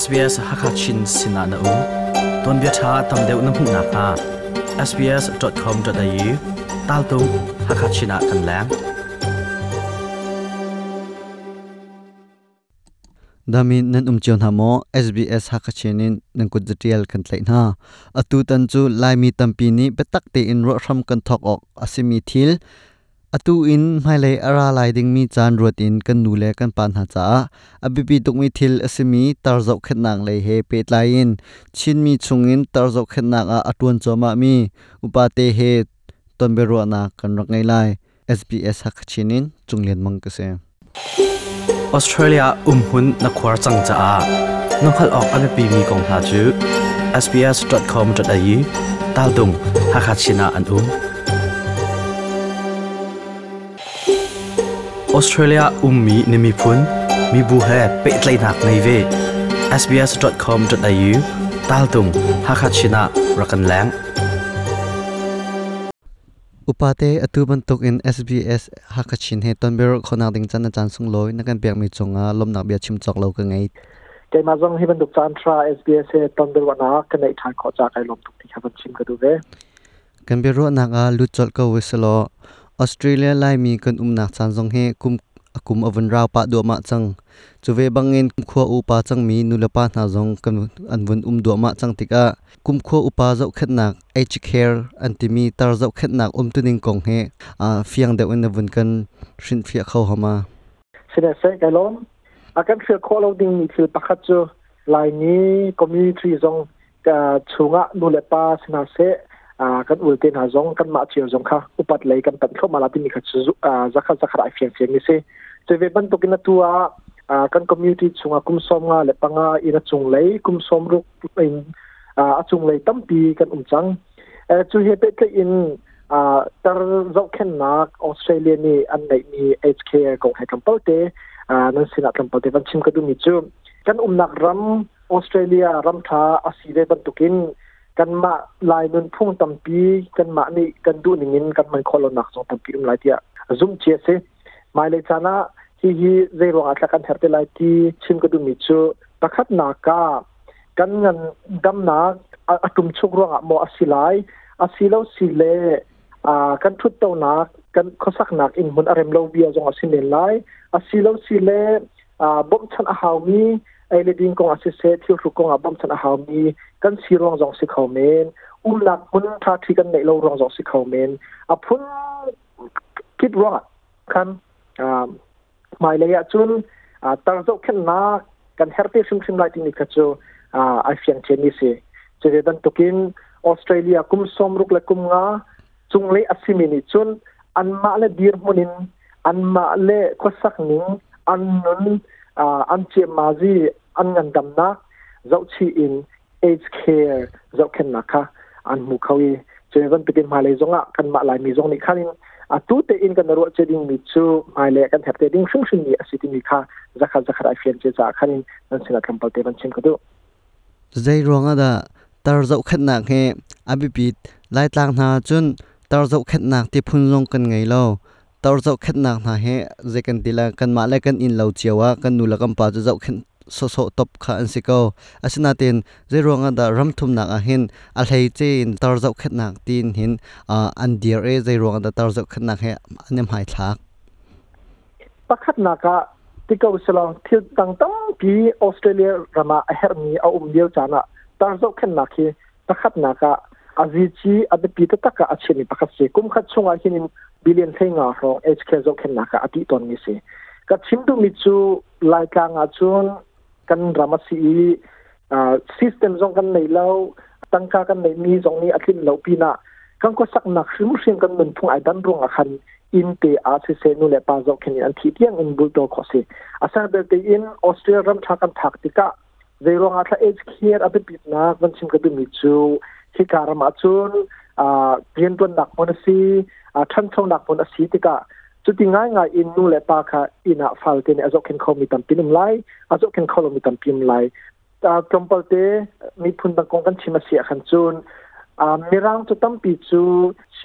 SBS Hakachin Sinana U Ton bia tha tam deuh na hmu na kha sbs.com.au tal tu Hakachina kan lang dami nan umchion hamo SBS hakachinin nan kut jatial kan tlai na atu tan chu lai mi tampi ni betak te in ro ram kan thok ok asimi thil atu in mhailei ara lai ding mi chan ruat in kan nu le kan pan ha cha abipi tuk mi thil asimi tar zau khet nang le he pe lai in chin mi chung in tar zau khet nang a atun choma mi upa te he ton be ro na kan rak ngai lai sbs hak chin in chung len mang ka se australia um hun na khwar chang cha a nokhal ok abipi mi kong ha chu sbs.com.au tal dung hakachina an um ออสเตรเลียอุ้มมีนิมิพุนมีบูเฮเปิดไลนักในเว sbs.com.au ตาลตุงฮักชินะรักันแลงอุปาเตอตุบันตุกอิน SBS ฮักชินเฮตันเบรคคนักดิงจันอจัร์สุงลอยนักันเบียกมีจงอาลมนักเบียชิมจอกเลากันไงใจมาจงให้บันตุกจันทรา SBS ตันเบรวนาคันในทางขอจากไอลมตุกที่ขับชิมกันดูเวกันเบรนักอาลุจอเกวิสโล Australia lai mi kan umnak chan jong he kum akum avan rau pa do ma chang chuwe bangin khua upa chang mi nulapa na jong kan anvun um do ma chang tika kum khua upa zau khatnak h care mi tar zau khatnak um tuning kong he a fiang de un avun kan shin phia khaw hama sida se kalon akan phia kholo ding mi thil pakhat chu lai ni community jong ka chunga nulapa sna se à kan ul ten ha zong kan ma chiu zong kha upat lei kan tan kho mala ti mi kha chu a za kha za khrai fian fian ni se che ve ban to kin tu a kan community chunga kum som nga le panga ina chung lei kum som ru in a à, à, chung lei tam pi kan um chang a chu he pe te in a à, tar zau khen na australia ni an nei mi hk ko he kampal te a nan sina kampal te van chim ka du mi chu kan um nak ram australia ram tha a si le ban กันมาลายนุนพุ่งตำปีกันมานี่กันดูนิ่งกันมันคอลนักสองตำปีอุ้มลาย่อ่ะ zoom เชียเซมาเลยจานะฮีฮีเรื่องอัตลักษณ์เฮรเตลายที่ชิมก็ดูมิจูประคัดนากากันเงินดำนาอตุมชุกรวงอ่ะมออสิไลอสิลาสิเลอ่ากันทุดเต้านักกันข้อสักนักอินมุนอารมเราเบียจงอสิเลไลอสิลาสิเลอ่าบ่มชันอาหาวีไอเลดิงกงอาศยเซที่รุกงอาบัมสันะาหามีกันสีรองจองสิเขาเมนอุหลักมุนทาที่กันในโลารองจองสิเขาเมนอาพุนคิดรอดคันอ่าหมายเลยจุนอ่าตั้งโจขึ้นนากันเฮอร์ตี้ชุมชิมไลติงนี่ก็จะอ่าไอเฟียงเชนิสิจะเดินตุกินออสเตรเลียคุมสมรุกและคุมงาจุงเลยอัศมินิจุนอันมาเลดีร์มุนินอันมาเลก็สักนิงอันนุนอ่าอันเชมาจี an ngan dam na zo chi in age care zo ken na kha an mu khawi chevan pikin ma le zonga kan ma lai mi zong ni khanin a tu te in kan ro che ding mi chu ma le kan thap te ding shung shung ni asiti mi kha zakha zakha ai fian che cha khanin nan sina kan pal te ban chin ko do zai ronga da tar zo khat na khe abi lai tlang na chun tar zo khat na ti phun zong kan ngai lo tar zo khat na na he ze kan tila kan ma le kan in lo chiwa kan nu la kan pa zo khat so so top kha an siko asina tin je ronga da ram thum nak a hin a hlei che in tar zau khat nak tin hin an dear e je ronga da tar zau khat nak he anem hai thak pakhat naka tikau salong thil tang tam pi australia rama a hermi a um dio chana tar zau khat nak he pakhat naka azichi adapi ta taka achini pakhat se kum khat chunga hinim billion thenga ro hk zau khat naka ati ton mi se ka chimdu mi chu laika nga chun kan ramasi system zong kan nei lo tangka kan nei mi zong ni athin lo pina kan ko sak nak shim shim kan mun phung ai dan rong a khan in te a se se nu le pa zo khen an thi tiang in bul to khose asa be te in australia ram tha kan thak ti ka ze rong a tha age care a bit bit na van chim ka du mi chu hi karam a chun a pian ton nak mon si a than chong nak mon a si ti ka สุดท้ายไงอินนู่เลปากะอินาฟัลเตนอาจจะเข็นคอมีตัมพิมไลอาจจะเข็นคอลมีตัมพิมไลแต่จอมเปลเตมีพุนตะกงกันชิมาเสียขันจูนอามีร่างจะตั้มปีจู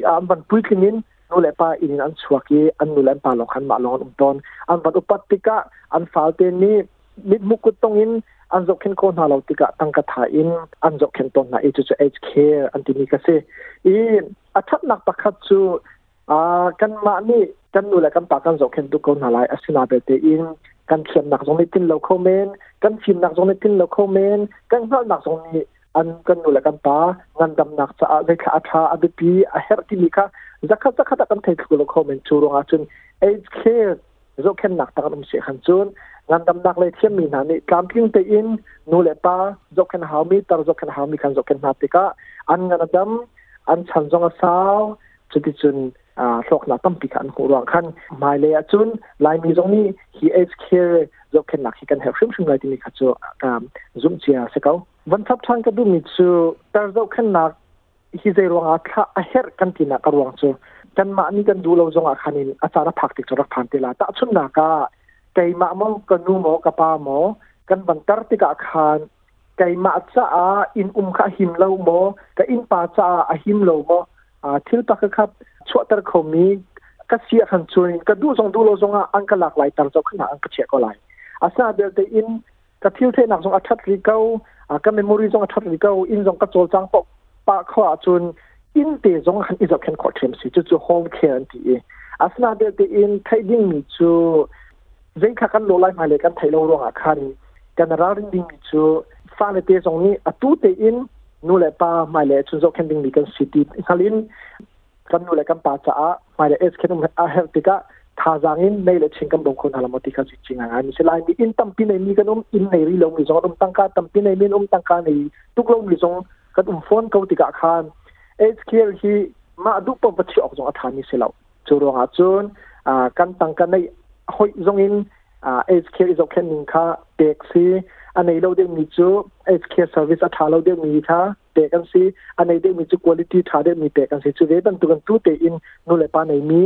อามันปุ้ยกินินนู่เลปาอินันสวากีอันนู่เลปาหลงขันมาลองอุ่นตอนอันวัดอุปตติกะอันฟัลเตนี่มีมุกุตองอินอันจะเข็นคนหาเราติกะตั้งกระทายินอันจะเข็นตอนไหนจะจะเอชเคอันที่มีกษตรอินอัตนักประคัตจู à căn mà ni căn nu là căn ta căn dọc khen tu câu nào lại asina về tế in căn thiền nặc giống như tin lâu comment căn phim nặc giống như tin lâu comment căn hal nặc giống như an kan nula kan ta ngan dam nak cha ve kha atha adupi a her ti mika zakha zakha ta kan thei kulo comment chu chun age care zo ken nak ta kan se chun ngan dam nak le thiam mi na ni kam king te in nu le pa zo ken ha mi tar zo ken ha mi an ngan dam an chan zong a sao chu chun สกนาตั้มปีขันหัวร้องขันมาเลยจุนลายมีตรงนี้ฮีเอสเคร์ยกเข็นหนักที่กันเห็นชิมๆเลยที่มีขั้นจูการจุ่มเจียสเก้าวันทับทางก็ดูมีจู่แต่ยกเข็นหนักฮีเจร้องอัคราเฮร์กันที่นักร้องจู่กันมาอันนี้กันดูเราจงอาคารินอาจารย์พักติดจระพันธ์ตีลาแต่ชุนหนักก็ใจมาโมกันนุโมกับปาโมกันบังเกิดที่กับอาคารใมาจ้าอินอุ้มข้าหิมเลาโมกับอินปาจ้าอหิมเลาโมอ่าทิลปักกับวตระคมนี้ก็เสียทันชวนก็ดูทรงดูโลทรงอ่ะอังกหลากหลายตามจ้าขึนหาอังกเชียก็หลาอาซาเบลเตอินก็ทิวเทนักทรงอัชัดริเกาอ่ะก็เมมโมรีทรงอัชัดริเกาอินทรงก็โจลจังปกปะขวาจนอินเตทรงอันอิจอบเข็นขอเทมสิจุจุโฮมเคอันตีอาซาเบลเตอินไทยดิ้งมีจูเจ้ากันโลไลมาเลยกันไทยโลรองอาคารีกันรารินดิ้งมีจูฟาเลเตทรงนี้อตูเตอินนู่นแหละป้ามาเลยชุนโจเขนดิ้งมีกันสิตีฮาลินกันนู่นเลยกันป่าจ้าหมายเลขเอสเค่นั้อาเฮลติกะท่าจางอินไม่เลขชิงกันบางคนฮัลโหลติกาจุดจิงอ่ะม่เช่ลน์มีอินตั้มปีในมีกันอุ้มอินในรีลงมีจงอุ้มตั้งก่าตั้มพินในมีอุ้มตั้งก่าในทุกลงมีจงกันอุ้มฟอนเขาติกะขันเอสเค่ที่มาดูปมปัจจัยอักจงอัฐานิสิลราจูรองอาจนอ่ากันตั้งค่าในหอยจงอินอ่าเอสเค่จงแค่นิึงค่ะเด็กซีอันนี้เราเดียวมีจูเอสเค่เซอร์วิสอัตราเราเดียวมีค่ะตะกันสิอันนี้เด็กมีจุ quality ถ้าได้มีเตะกันสิชุดเดิมตุกันตู้เตะอินนู่นเลยป้าในมี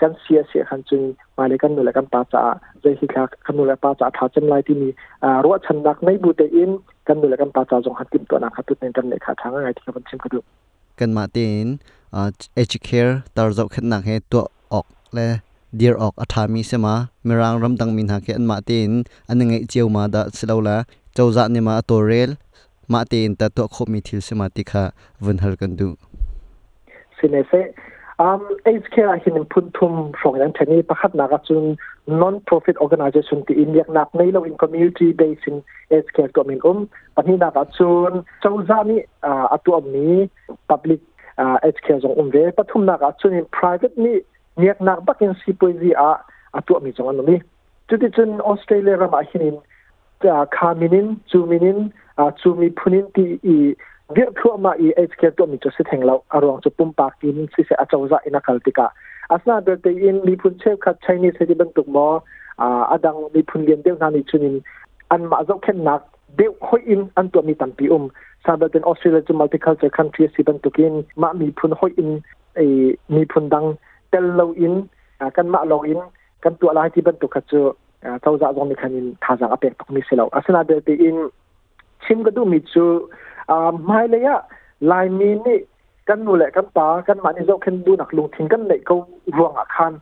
กันเสียเสียขันจึงมาเลยกันนู่นเลยกันป้าจ่าเจฮิคักขันนู่นเลยป้าจ่าถ้าจำไรที่มีอ่ารัวชันดักในบูเตะอิน กันนู่นเลยกันป้าจ่าจงหันติมตัวนะครับตุ้ตในกันเลยค่ะทางอะไรที่กำลังชิมกันดูกันมาเตนอ่าเอชเคียร์ตารจบขันหนักให้ตัวออกเลย dear ok athami se ร่ mirang ram dang min ha ke an ma น i n an ngai cheu ma da s ล l เจ้า h a u นี n มาตัวเรลมาตีนตะตัวคบมีทิลสมาติคาวันฮัลกันดูสิเนเซอืมเอสเคอาหินพุ่นทุ่มส่งยังเชนี้ประคับนักจุน non profit organization ที่อินเดียนับในเรา in community based in s c a r e ก็มีอุ้มปัจจุบันนักจุนเจ้าจานี่อ่าอตัวมี public อ่า s c a r e จงอุ้มเวปัจจุ่มนักจุน in private นี่เนียกนักบักอินซีปุยซีอาอัตัวมีจังอันนี้จุดที่จุนออสเตรเลียรามาหินจะาคามินินจูมินินอาชูมีพูนินตีอีเดี๋ยวทัวมาอีเอชเคตัวมิจุดสิทธิ์แห่งเราอารมณ์จะปุ่มปากอินสิเสอาจาจะว่าอินักลติกาอาสนาเบลเตอินมีพุนเชฟคัดใช้ในเซติบรรทุกมออาอดังมีพุนเรียนเดียวนานิชุนินอันมาจกแค่นักเดียวค่อยอินอันตัวมีตันปีอุมซาเบลเตนออสเตรเลียจูมัลติคัลเจอร์คันทรีสิบันตุกินมามีพุนค่อยอินไอมีพุนดังเตลโลอินกันมาโลอินกันตัวอะไรที่บรรทุกคัดจูเจ้าจะจงมีคันินทาจังอเปกตุกมิเสลาอาสนาเบลเตอินชิมก็ดูมีชูอ่าไม่เลยอะลายมีนี่กันนู่แหละกันตากันมานี่เจ้าเข็นดูหนักลงทิ้งกันเลยก็รวงอาคาร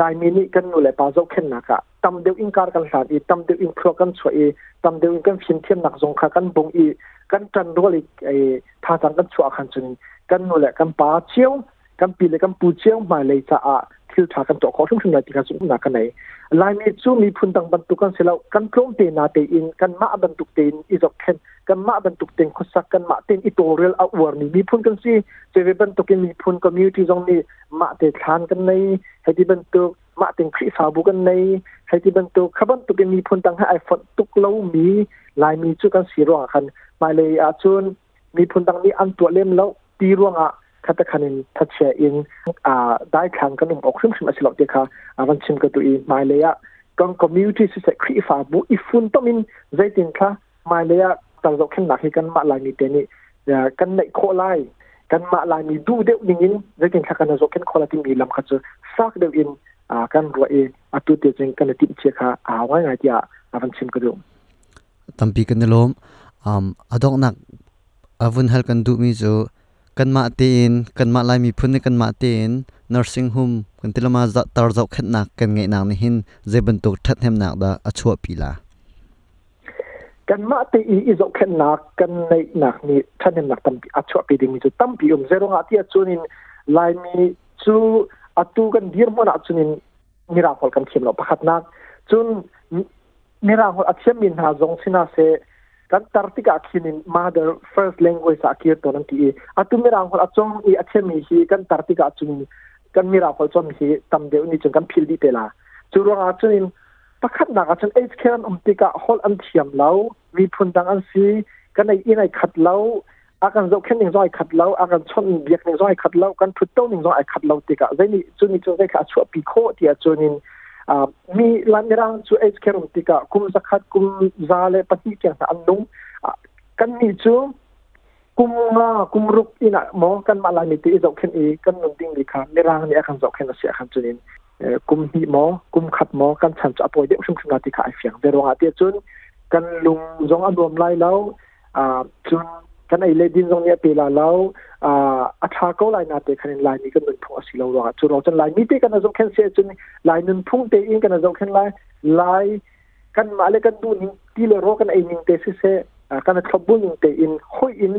ลายมีนี่กันนู่แหละปาเจ้าเข็นนักอะตำเดียวอิงการกันสาดอีตำเดียวอิงพรกันสวยอีตำเดียวอิงกันฟินเทียมหนักสงฆากันบงอี กันจันด้วยไอ้ทาทางกันชวอาคารจุนกันนู่แหละกันปาเชียวกัมปีเลยกัมปูเชียงมาเลยจะอาทิลทากันตัวเขาทุ่มทุ่งนาทิกันสุงนักกนไหนลายมีจูมีพุนตังบรรทุกกันเสร็จแล้วกันพร้อมเตนาเตอินกันมาบรรทุกเตนอีจอกเคนกันมาบรรทุกเตนคุสักกันมาเตนอิตัวเรลอวอร์นี่มีพุนกันสิเจไวบรรทุกมีพุนคอมมิวนิตี้ตรงนี้มาเตทานกันในให้ที่บรรทุกมาเตนคริสาบุกันในให้ที่บรรทุกขบันทุกมีพุนตังให้ไอฟนตุกเล่ามีลายมีจูกันสีรวงกันมาเลยอาชุนมีพุนตังนี้อันตัวเล่มแล้วตีรวงอ่ะ khatakanin thachia in a dai khang kanum okhrim sim asilo te kha awan chim ka tu i mai leya kong community si se khri fa bu i fun to min zaitin kha mai leya tar zo khin nakhi kan ma lai ni te ni kan nei kho lai kan ma lai ni du deu ning in zaitin kha kan zo khin khola ti mi lam kha chu sak deu in a kan ro e atu te jeng kan ti che kha a wa ngai ya awan chim ka du tampi kan lom um adok nak avun hal kan du mi zo kan ma tin kan ma lai mi phun kan ma tin nursing home kan tilama za tar zau khat nak kan ngai nak ni hin zeben tok that hem nak da achua pila kan ma te i i zau khat nak kan nei nak ni that hem nak tam pi achua pi ding mi chu tam pi um zero nga ti achunin lai mi chu atu kan dir mon achunin miracle kan khim lo pakhat nak chun miracle achem min ha zong sina se กันตาร์ติกาคินมาเดอร์ first language สักเยอตอนนี้อะตุมีรางคนอ่ะจงอีอัจฉริยะกันตาร์ติกาจุนกันมีรางคนจงมีตำเดียวนี้จึงกันพิลดีเตล่ะจู่รองอ่ะจนประคัดหนักอ่ะจุนเอชเคนอมติกาฮอลอันเทียมแล้ววีพุนดังอันซีกันในอีในขัดแล้วอาการจะเข็นหนึ่งร้อยขัดแล้วอาการชนเบียกหนึ่งร้อยขัดแล้วกันทุ่โต้าหนึ่งร้อยขัดแล้วติกาเรนี่จู่นี่จุนไ้ขัดชั่วปีโคเดียจุนนี่ mi lamirang chu age care tika kum zakhat kum zale pati kya na annung kan ni chu kum nga kum ruk ina mo kan mala ni ti zok khen e kan nun ding li kha mirang ni akhan zok khen na sia khan chunin kum hi mo kum khat mo kan chan cha poi de sum sum na ti kha fiang de ronga ti chun kan lung zong adom lai lao a chun kan ai le din zong ya pe la lao อาราก็ลายนาเตคนนลายนี้ก็มันึ่งสิเราหรอกจุดเราจะลายมีเตกันนะจงแ็นเสียจนไลายนึ่งพุ่งเตอินกันนะจงแค่ลายลายกันมาเลกันดูนิ่งที่เรกรู้กันไอ้นิ่งเตสิเสกันนะขบุนิ่งเตอิห้อยอิน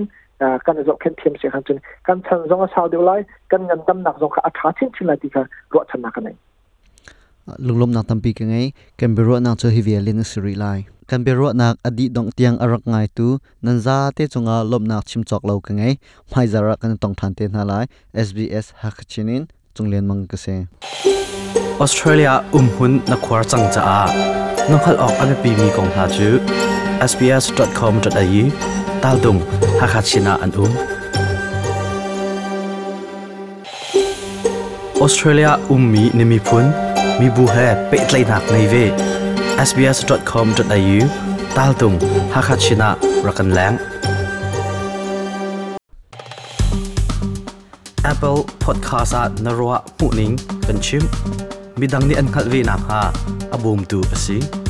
กันนะจงแ็่เทียมเสียขันจนกันฉันจงก็ชาวเดียวไล่กันเงินตำหนักจงกอาราทิ้งชินอลไรที่กันรัชนะกันเอง lunglom na tampi ka ngai canberra na cho hivi alin sri lai canberra na adi dong tiang arak ngai tu nanza te chunga lom na chim chok lo ka ngai mai zara kan tong than te na lai sbs Hak Chung chunglen mang ka se australia um hun na khwar chang cha a nokhal ok ame pi mi kong ha chu sbs.com.au tal dung Hak hakachina an um australia ummi nimi phun มีบูเฮเป็ดไลนักในเว sbs.com.au ตาลตุงฮักชินะรักันแหลง Apple Podcast at Narwa Puning Kanchim Midang ni an khalvi na ha abum tu asing